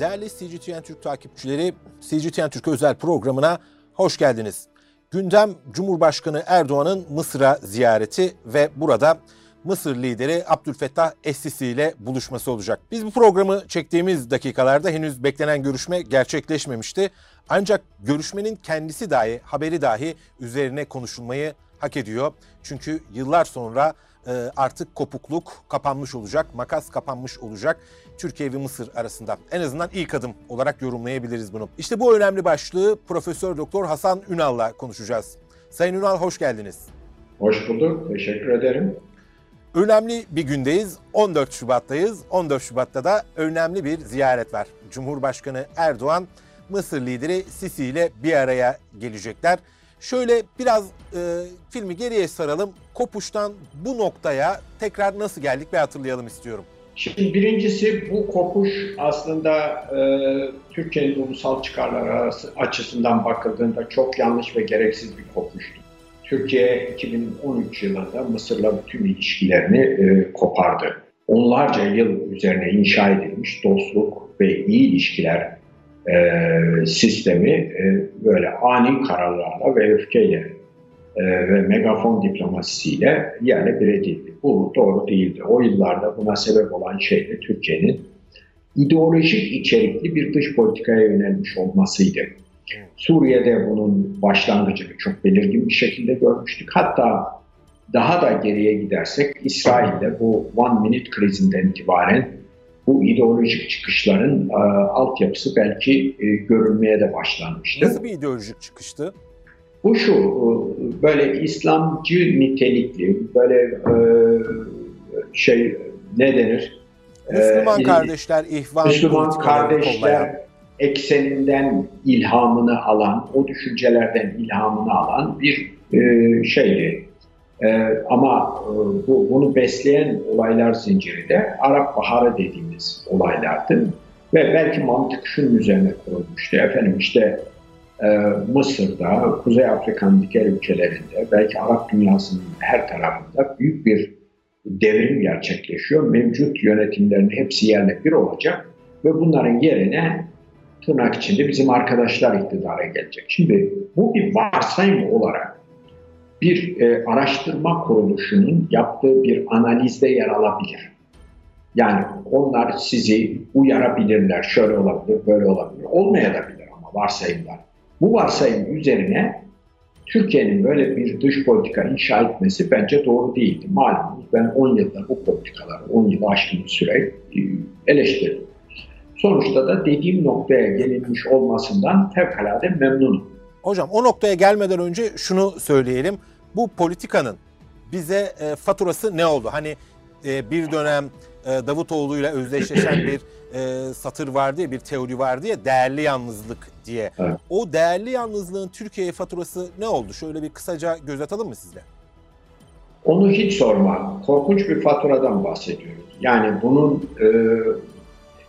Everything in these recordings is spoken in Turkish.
Değerli CGTN Türk takipçileri, CGTN Türk özel programına hoş geldiniz. Gündem Cumhurbaşkanı Erdoğan'ın Mısır'a ziyareti ve burada Mısır lideri Abdülfettah Es-Sisi ile buluşması olacak. Biz bu programı çektiğimiz dakikalarda henüz beklenen görüşme gerçekleşmemişti. Ancak görüşmenin kendisi dahi, haberi dahi üzerine konuşulmayı hak ediyor. Çünkü yıllar sonra artık kopukluk kapanmış olacak, makas kapanmış olacak Türkiye ve Mısır arasında. En azından ilk adım olarak yorumlayabiliriz bunu. İşte bu önemli başlığı Profesör Doktor Hasan Ünal'la konuşacağız. Sayın Ünal hoş geldiniz. Hoş bulduk. Teşekkür ederim. Önemli bir gündeyiz. 14 Şubat'tayız. 14 Şubat'ta da önemli bir ziyaret var. Cumhurbaşkanı Erdoğan Mısır lideri Sisi ile bir araya gelecekler. Şöyle biraz e, filmi geriye saralım. Kopuştan bu noktaya tekrar nasıl geldik ve hatırlayalım istiyorum. Şimdi birincisi bu kopuş aslında e, Türkiye'nin ulusal çıkarları açısından bakıldığında çok yanlış ve gereksiz bir kopuştu. Türkiye 2013 yılında Mısır'la bütün ilişkilerini e, kopardı. Onlarca yıl üzerine inşa edilmiş dostluk ve iyi ilişkiler e, sistemi e, böyle ani kararlarla ve öfkeyle ve megafon diplomasisiyle yerle bir edildi. Bu doğru değildi. O yıllarda buna sebep olan şey de Türkiye'nin ideolojik içerikli bir dış politikaya yönelmiş olmasıydı. Suriye'de bunun başlangıcını çok belirgin bir şekilde görmüştük. Hatta daha da geriye gidersek İsrail'de bu One Minute krizinden itibaren bu ideolojik çıkışların e, altyapısı belki e, görülmeye de başlanmıştı. Nasıl bir ideolojik çıkıştı? Bu şu, e, böyle İslamcı nitelikli, böyle e, şey ne denir? Müslüman e, kardeşler, ihvan Müslüman kardeşler kollayan. ekseninden ilhamını alan, o düşüncelerden ilhamını alan bir e, şeydi, ee, ama e, bu, bunu besleyen olaylar zinciri de Arap Baharı dediğimiz olaylardı. Ve belki mantık şunun üzerine kurulmuştu. Efendim işte e, Mısır'da, Kuzey Afrika'nın diğer ülkelerinde, belki Arap dünyasının her tarafında büyük bir devrim gerçekleşiyor. Mevcut yönetimlerin hepsi yerle bir olacak ve bunların yerine tırnak içinde bizim arkadaşlar iktidara gelecek. Şimdi bu bir varsayım olarak bir e, araştırma kuruluşunun yaptığı bir analizde yer alabilir. Yani onlar sizi uyarabilirler, şöyle olabilir, böyle olabilir. Olmayabilir ama varsayımlar. Bu varsayım üzerine Türkiye'nin böyle bir dış politika inşa etmesi bence doğru değildi. Malumunuz ben 10 yılda bu politikaları, 10 yılı aşkın süre eleştirdim. Sonuçta da dediğim noktaya gelinmiş olmasından fevkalade memnunum. Hocam o noktaya gelmeden önce şunu söyleyelim. Bu politikanın bize e, faturası ne oldu? Hani e, bir dönem e, Davutoğlu ile özdeşleşen bir e, satır vardı ya, bir teori vardı ya değerli yalnızlık diye. Evet. O değerli yalnızlığın Türkiye'ye faturası ne oldu? Şöyle bir kısaca göz atalım mı sizde? Onu hiç sorma. Korkunç bir faturadan bahsediyoruz. Yani bunun e,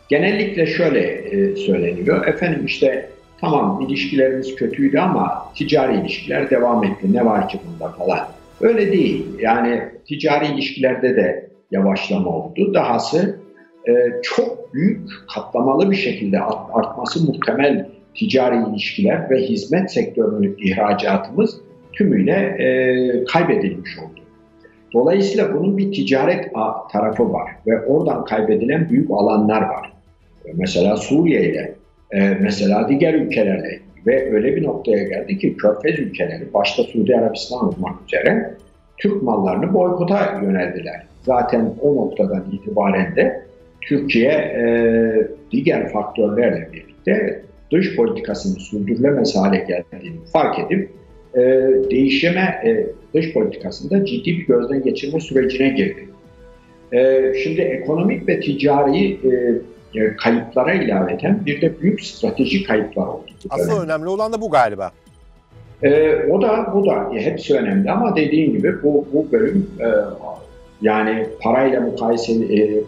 genellikle şöyle e, söyleniyor. Efendim işte tamam ilişkilerimiz kötüydü ama ticari ilişkiler devam etti. Ne var ki bunda falan. Öyle değil. Yani ticari ilişkilerde de yavaşlama oldu. Dahası e, çok büyük katlamalı bir şekilde artması muhtemel ticari ilişkiler ve hizmet sektörünün ihracatımız tümüyle e, kaybedilmiş oldu. Dolayısıyla bunun bir ticaret tarafı var ve oradan kaybedilen büyük alanlar var. Mesela Suriye ile e, mesela diğer ülkelerle ve öyle bir noktaya geldi ki Körfez ülkeleri başta Suudi Arabistan olmak üzere Türk mallarını boykota yöneldiler. Zaten o noktadan itibaren de Türkiye e, diğer faktörlerle birlikte dış politikasını sürdürülemez hale geldiğini fark edip e, değişime e, dış politikasında ciddi bir gözden geçirme sürecine girdi. E, şimdi ekonomik ve ticari e, e, kayıplara ilaveten bir de büyük stratejik kayıplar oldu. Aslında dönem. önemli olan da bu galiba. E, o da bu da e, hepsi önemli ama dediğin gibi bu, bu bölüm e, yani parayla mukayese e,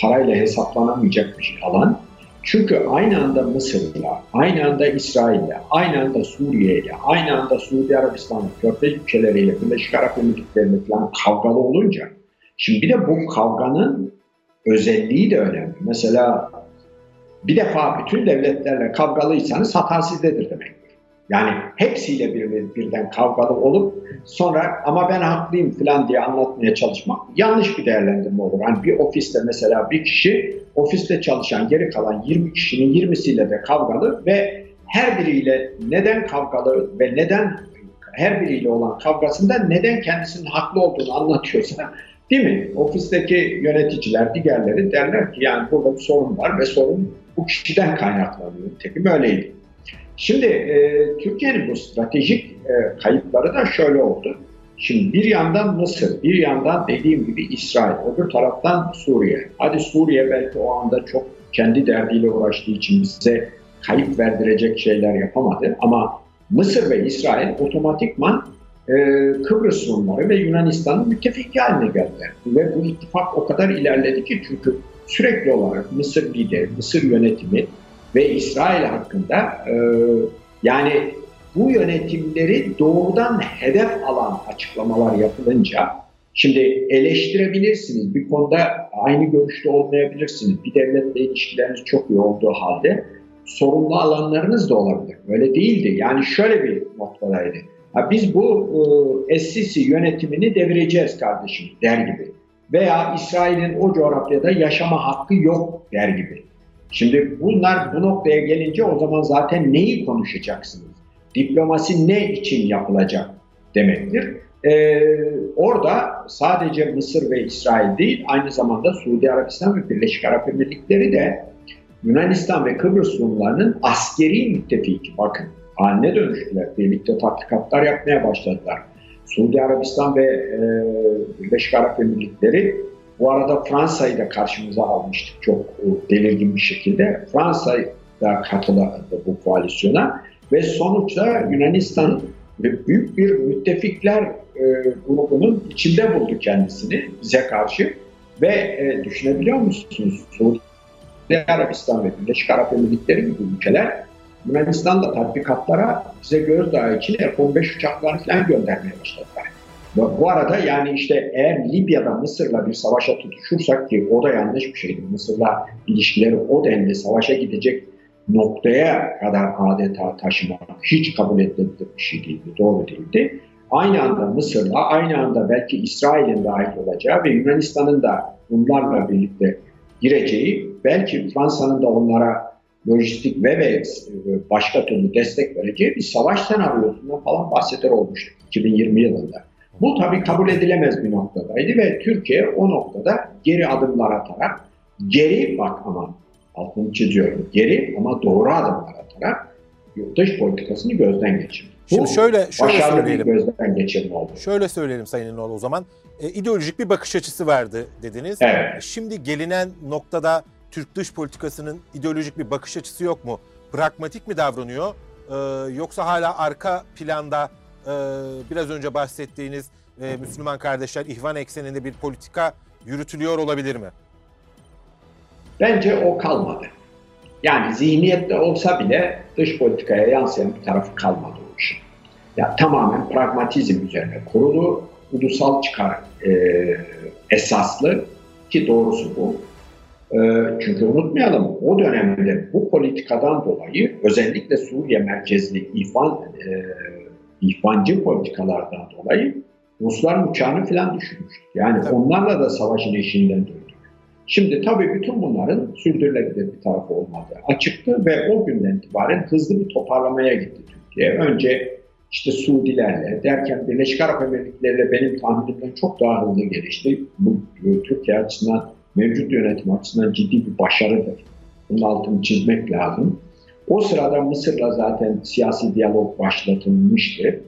parayla hesaplanamayacak bir alan. Çünkü aynı anda Mısır'la, aynı anda İsrail'le, aynı anda Suriye'yle, aynı anda Suudi Arabistan'la, Körfez ülkeleriyle, Birleşik Arap Emirlikleri'yle falan kavgalı olunca, şimdi bir de bu kavganın özelliği de önemli. Mesela Bir defa bütün devletlerle kavgalıysanız hata sizdedir demektir. Yani hepsiyle bir, birden kavgalı olup sonra ama ben haklıyım falan diye anlatmaya çalışmak yanlış bir değerlendirme olur. Yani bir ofiste mesela bir kişi ofiste çalışan geri kalan 20 kişinin 20'siyle de kavgalı ve her biriyle neden kavgalı ve neden her biriyle olan kavgasında neden kendisinin haklı olduğunu anlatıyorsa değil mi? Ofisteki yöneticiler, diğerleri derler ki yani burada bir sorun var ve sorun bu kişiden kaynaklanıyor. Tekim öyleydi. Şimdi e, Türkiye'nin bu stratejik e, kayıpları da şöyle oldu. Şimdi bir yandan Mısır, bir yandan dediğim gibi İsrail, öbür taraftan Suriye. Hadi Suriye belki o anda çok kendi derdiyle uğraştığı için bize kayıp verdirecek şeyler yapamadı. Ama Mısır ve İsrail otomatikman e, Kıbrıs Rumları ve Yunanistan'ın müttefiki haline geldiler. Ve bu ittifak o kadar ilerledi ki çünkü sürekli olarak Mısır lideri, Mısır yönetimi ve İsrail hakkında e, yani bu yönetimleri doğrudan hedef alan açıklamalar yapılınca şimdi eleştirebilirsiniz. Bir konuda aynı görüşte olmayabilirsiniz. Bir devletle ilişkileriniz çok iyi olduğu halde sorunlu alanlarınız da olabilir. Öyle değildi. Yani şöyle bir noktadaydı. Ha, biz bu e, yönetimini devireceğiz kardeşim der gibi. Veya İsrail'in o coğrafyada yaşama hakkı yok der gibi. Şimdi bunlar bu noktaya gelince o zaman zaten neyi konuşacaksınız? Diplomasi ne için yapılacak demektir. Ee, orada sadece Mısır ve İsrail değil, aynı zamanda Suudi Arabistan ve Birleşik Arap Emirlikleri de Yunanistan ve Kıbrıs Rumlarının askeri müttefiki. Bakın haline dönüştüler. Birlikte tatbikatlar yapmaya başladılar. Suudi Arabistan ve e, Birleşik Arap Emirlikleri bu arada Fransa'yı da karşımıza almıştık çok e, belirgin bir şekilde. Fransa da katıldı bu koalisyona ve sonuçta Yunanistan büyük bir müttefikler e, grubunun içinde buldu kendisini bize karşı ve e, düşünebiliyor musunuz? Suudi Arabistan ve Birleşik Arap Emirlikleri gibi ülkeler Yunanistan'da tatbikatlara bize gözdağı için F-15 uçaklarını falan göndermeye başladılar. Bu arada yani işte eğer Libya'da Mısır'la bir savaşa tutuşursak ki o da yanlış bir şeydi. Mısır'la ilişkileri o denli savaşa gidecek noktaya kadar adeta taşımak hiç kabul edilebilir bir şey değildi, doğru değildi. Aynı anda Mısır'la, aynı anda belki İsrail'in dahil olacağı ve Yunanistan'ın da bunlarla birlikte gireceği, belki Fransa'nın da onlara lojistik ve, ve başka türlü destek vereceği bir savaş senaryosundan falan bahseder olmuştu 2020 yılında. Bu tabii kabul edilemez bir noktadaydı ve Türkiye o noktada geri adımlar atarak, geri bak ama altını çiziyorum, geri ama doğru adımlar atarak dış politikasını gözden geçirdi. Şimdi şöyle, şöyle söyleyelim. gözden geçirme oldu. Şöyle söyleyelim Sayın İnoğlu o zaman. E, ideolojik bir bakış açısı vardı dediniz. Evet. Şimdi gelinen noktada Türk dış politikasının ideolojik bir bakış açısı yok mu? Pragmatik mi davranıyor? Ee, yoksa hala arka planda e, biraz önce bahsettiğiniz e, Müslüman kardeşler ihvan ekseninde bir politika yürütülüyor olabilir mi? Bence o kalmadı. Yani zihniyette olsa bile dış politikaya yansıyan bir tarafı kalmadı o işin. Ya tamamen pragmatizm üzerine kurulu, ulusal çıkar e, esaslı ki doğrusu bu. E, çünkü unutmayalım o dönemde bu politikadan dolayı özellikle Suriye merkezli ihvan, e, ihvancı politikalardan dolayı Ruslar uçağını falan düşürmüştü. Yani Tabii. onlarla da savaşın eşiğinden döndük. Şimdi tabii bütün bunların sürdürülebilir bir tarafı olmadığı açıktı ve o günden itibaren hızlı bir toparlamaya gitti Türkiye. Önce işte Suudilerle derken Birleşik Arap Emirlikleri'yle benim tahminimden çok daha hızlı gelişti. Bu e, Türkiye açısından, mevcut yönetim açısından ciddi bir başarıdır. Bunun altını çizmek lazım. O sırada Mısır'la zaten siyasi diyalog başlatılmıştı.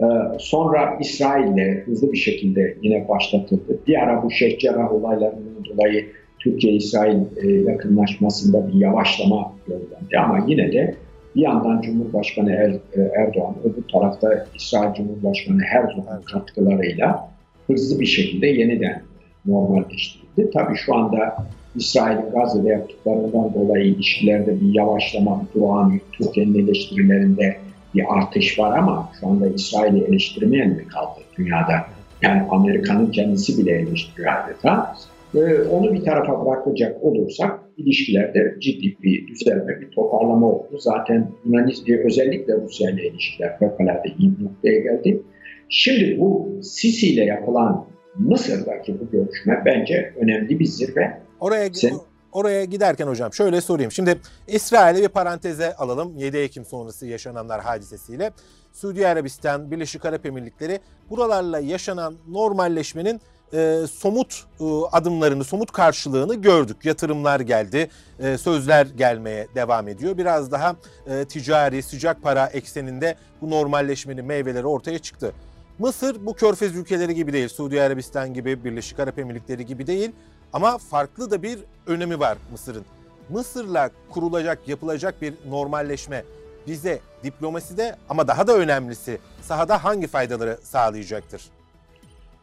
Ee, sonra İsrail'le hızlı bir şekilde yine başlatıldı. Bir ara bu Şeyh Cerrah olaylarından dolayı Türkiye-İsrail e, yakınlaşmasında bir yavaşlama gözlendi. Ama yine de bir yandan Cumhurbaşkanı er, e, Erdoğan, öbür tarafta İsrail Cumhurbaşkanı Herzog'un katkılarıyla hızlı bir şekilde yeniden normalleştirildi. Tabii şu anda İsrail'in Gazze'de yaptıklarından dolayı ilişkilerde bir yavaşlama, durağan, Türkiye'nin eleştirilerinde bir artış var ama şu anda İsrail'i eleştirmeyen mi kaldı dünyada? Yani Amerika'nın kendisi bile eleştiriyor adeta. e, onu bir tarafa bırakacak olursak ilişkilerde ciddi bir düzelme, bir toparlama oldu. Zaten Yunanistan özellikle Rusya ile ilişkiler fevkalade iyi bir noktaya geldi. Şimdi bu Sisi ile yapılan Mısır'daki bu görüşme bence önemli bir zirve. Oraya Sen, oraya giderken hocam şöyle sorayım. Şimdi İsrail'i bir paranteze alalım. 7 Ekim sonrası yaşananlar hadisesiyle. Suudi Arabistan, Birleşik Arap Emirlikleri buralarla yaşanan normalleşmenin e, somut e, adımlarını, somut karşılığını gördük. Yatırımlar geldi, e, sözler gelmeye devam ediyor. Biraz daha e, ticari, sıcak para ekseninde bu normalleşmenin meyveleri ortaya çıktı. Mısır bu körfez ülkeleri gibi değil, Suudi Arabistan gibi, Birleşik Arap Emirlikleri gibi değil ama farklı da bir önemi var Mısır'ın. Mısır'la kurulacak, yapılacak bir normalleşme bize diplomaside ama daha da önemlisi sahada hangi faydaları sağlayacaktır?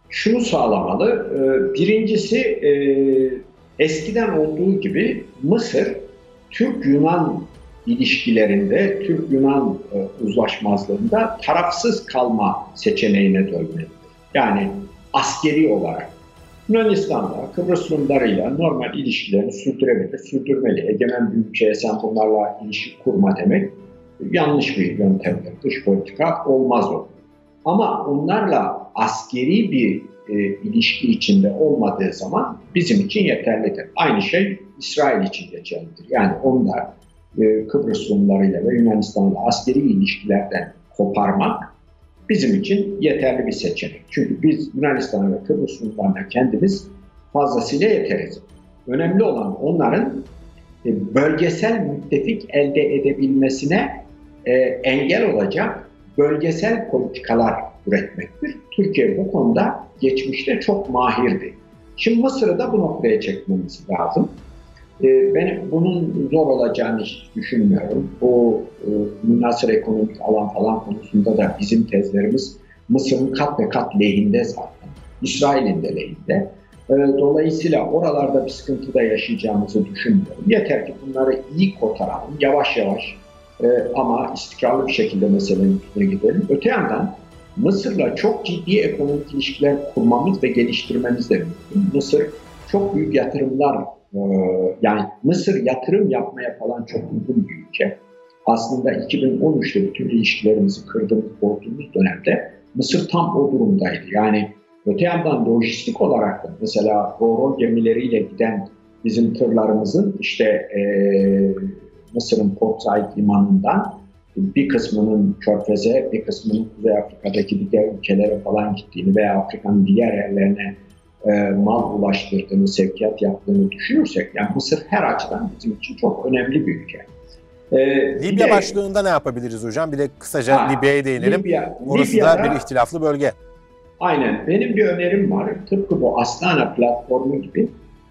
Şunu sağlamalı. E, birincisi e, eskiden olduğu gibi Mısır Türk-Yunan ilişkilerinde, Türk-Yunan e, uzlaşmazlığında tarafsız kalma seçeneğine dönmelidir. Yani askeri olarak Yunanistan'la, Kıbrıs Rumlarıyla normal ilişkilerini sürdürebilir, sürdürmeli. Egemen bir ülkeye sen bunlarla ilişki kurma demek yanlış bir yöntemdir. Dış politika olmaz o. Ama onlarla askeri bir e, ilişki içinde olmadığı zaman bizim için yeterlidir. Aynı şey İsrail için geçerlidir. Yani onlar e, Kıbrıs Rumlarıyla ve Yunanistan'la askeri ilişkilerden koparmak bizim için yeterli bir seçenek. Çünkü biz Yunanistan ve Kıbrıs Rumlarına kendimiz fazlasıyla yeteriz. Önemli olan onların e, bölgesel müttefik elde edebilmesine e, engel olacak bölgesel politikalar üretmektir. Türkiye bu konuda geçmişte çok mahirdi. Şimdi Mısır'ı da bu noktaya çekmemiz lazım. E, ben bunun zor olacağını hiç düşünmüyorum. Bu e, münasır ekonomik alan falan konusunda da bizim tezlerimiz Mısır'ın kat ve kat lehinde zaten. İsrail'in de lehinde. E, dolayısıyla oralarda bir sıkıntı da yaşayacağımızı düşünmüyorum. Yeter ki bunları iyi kotaralım, yavaş yavaş e, ama istikrarlı bir şekilde meselenin gidelim. Öte yandan Mısır'la çok ciddi ekonomik ilişkiler kurmamız ve geliştirmemiz de mümkün. Mısır çok büyük yatırımlar, yani Mısır yatırım yapmaya falan çok uygun bir ülke. Aslında 2013'te bütün ilişkilerimizi kırdığımız, bozduğumuz dönemde Mısır tam o durumdaydı. Yani öte yandan lojistik olarak da mesela Roro gemileriyle giden bizim tırlarımızın işte e, Mısır'ın Port Said limanından bir kısmının Körfez'e, bir kısmının Kuzey Afrika'daki diğer ülkelere falan gittiğini veya Afrika'nın diğer yerlerine e, mal ulaştırdığını, sevkiyat yaptığını düşünürsek, yani Mısır her açıdan bizim için çok önemli bir ülke. Ee, Libya de, başlığında ne yapabiliriz hocam? Bir de kısaca Libya'ya değinelim. Libya, Orası Libya'da, da bir ihtilaflı bölge. Aynen. Benim bir önerim var. Tıpkı bu Astana platformu gibi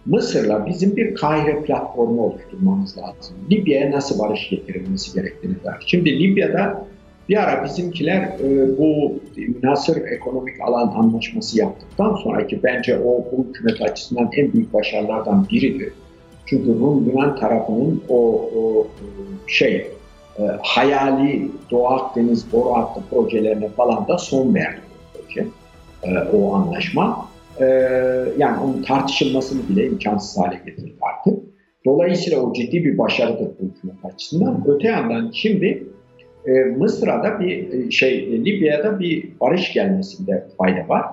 Mısır'la bizim bir Kahire platformu oluşturmamız lazım. Libya'ya nasıl barış getirilmesi gerektiğini der. Şimdi Libya'da bir ara bizimkiler e, bu Nasır ekonomik alan anlaşması yaptıktan sonraki bence o bu hükümet açısından en büyük başarılardan biridir. Çünkü Rum Yunan tarafının o, o şey e, hayali Doğu Akdeniz boru hattı projelerine falan da son verdi proje, e, o anlaşma e, yani onun tartışılmasını bile imkansız hale getirdi artık. Dolayısıyla o ciddi bir başarıdır bu hükümet açısından. Öte yandan şimdi e, Mısır'a bir e, şey Libya'da bir barış gelmesinde fayda var.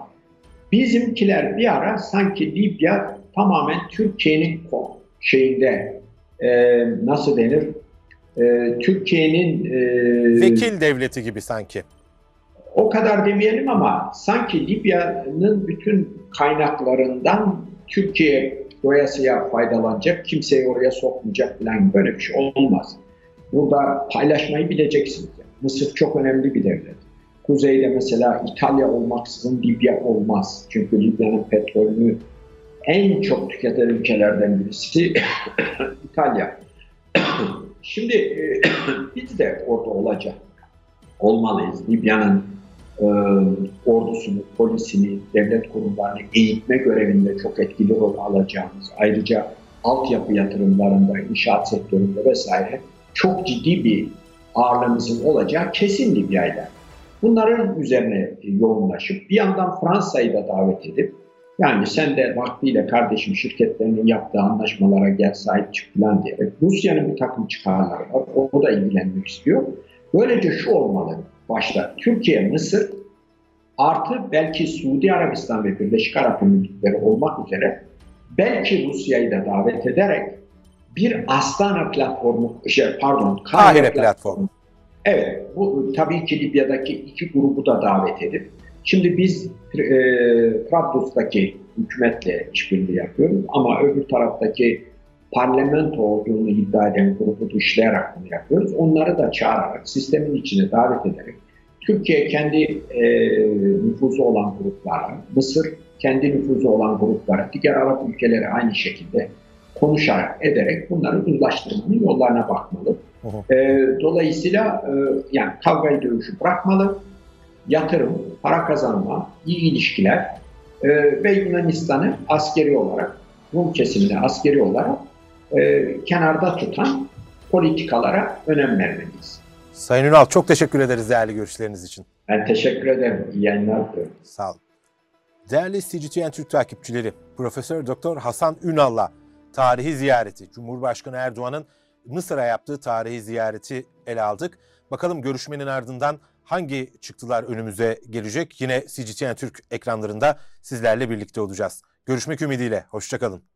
Bizimkiler bir ara sanki Libya tamamen Türkiye'nin şeyinde e, nasıl denir? E, Türkiye'nin e, vekil devleti gibi sanki o kadar demeyelim ama sanki Libya'nın bütün kaynaklarından Türkiye doyasıya faydalanacak, kimseyi oraya sokmayacak falan böyle bir şey olmaz. Burada paylaşmayı bileceksiniz. Mısır çok önemli bir devlet. Kuzeyde mesela İtalya olmaksızın Libya olmaz. Çünkü Libya'nın petrolünü en çok tüketen ülkelerden birisi İtalya. Şimdi biz de orada olacak olmalıyız. Libya'nın e, ordusunu, polisini, devlet kurumlarını eğitme görevinde çok etkili rol alacağımız, ayrıca altyapı yatırımlarında, inşaat sektöründe vesaire çok ciddi bir ağırlığımızın olacağı kesin Libya'yla. Bunların üzerine yoğunlaşıp bir yandan Fransa'yı da davet edip Yani sen de vaktiyle kardeşim şirketlerinin yaptığı anlaşmalara gel sahip çık falan diyerek Rusya'nın bir takım çıkarları var. O da ilgilenmek istiyor. Böylece şu olmalı başta. Türkiye, Mısır artı belki Suudi Arabistan ve Birleşik Arap Emirlikleri olmak üzere belki Rusya'yı da davet ederek bir Astana platformu, şey pardon, Kahire, Kahire platformu. Evet, bu tabii ki Libya'daki iki grubu da davet edip, şimdi biz e, Trablus'taki hükümetle işbirliği yapıyoruz ama öbür taraftaki parlamento olduğunu iddia eden grubu dışlayarak bunu yapıyoruz. Onları da çağırarak, sistemin içine davet ederek, Türkiye kendi e, nüfuzu olan gruplara, Mısır kendi nüfuzu olan gruplara, diğer Arap ülkeleri aynı şekilde konuşarak, ederek bunları uzlaştırmanın yollarına bakmalı. E, dolayısıyla e, yani kavgayı dövüşü bırakmalı, yatırım, para kazanma, iyi ilişkiler e, ve Yunanistan'ı askeri olarak, Rum kesimini askeri olarak e, kenarda tutan politikalara önem vermeliyiz. Sayın Ünal çok teşekkür ederiz değerli görüşleriniz için. Ben teşekkür ederim. İyi yayınlar diliyorum. Sağ olun. Değerli CGTN Türk takipçileri, Profesör Doktor Hasan Ünal'la tarihi ziyareti, Cumhurbaşkanı Erdoğan'ın Mısır'a yaptığı tarihi ziyareti ele aldık. Bakalım görüşmenin ardından hangi çıktılar önümüze gelecek? Yine CGTN Türk ekranlarında sizlerle birlikte olacağız. Görüşmek ümidiyle, hoşçakalın.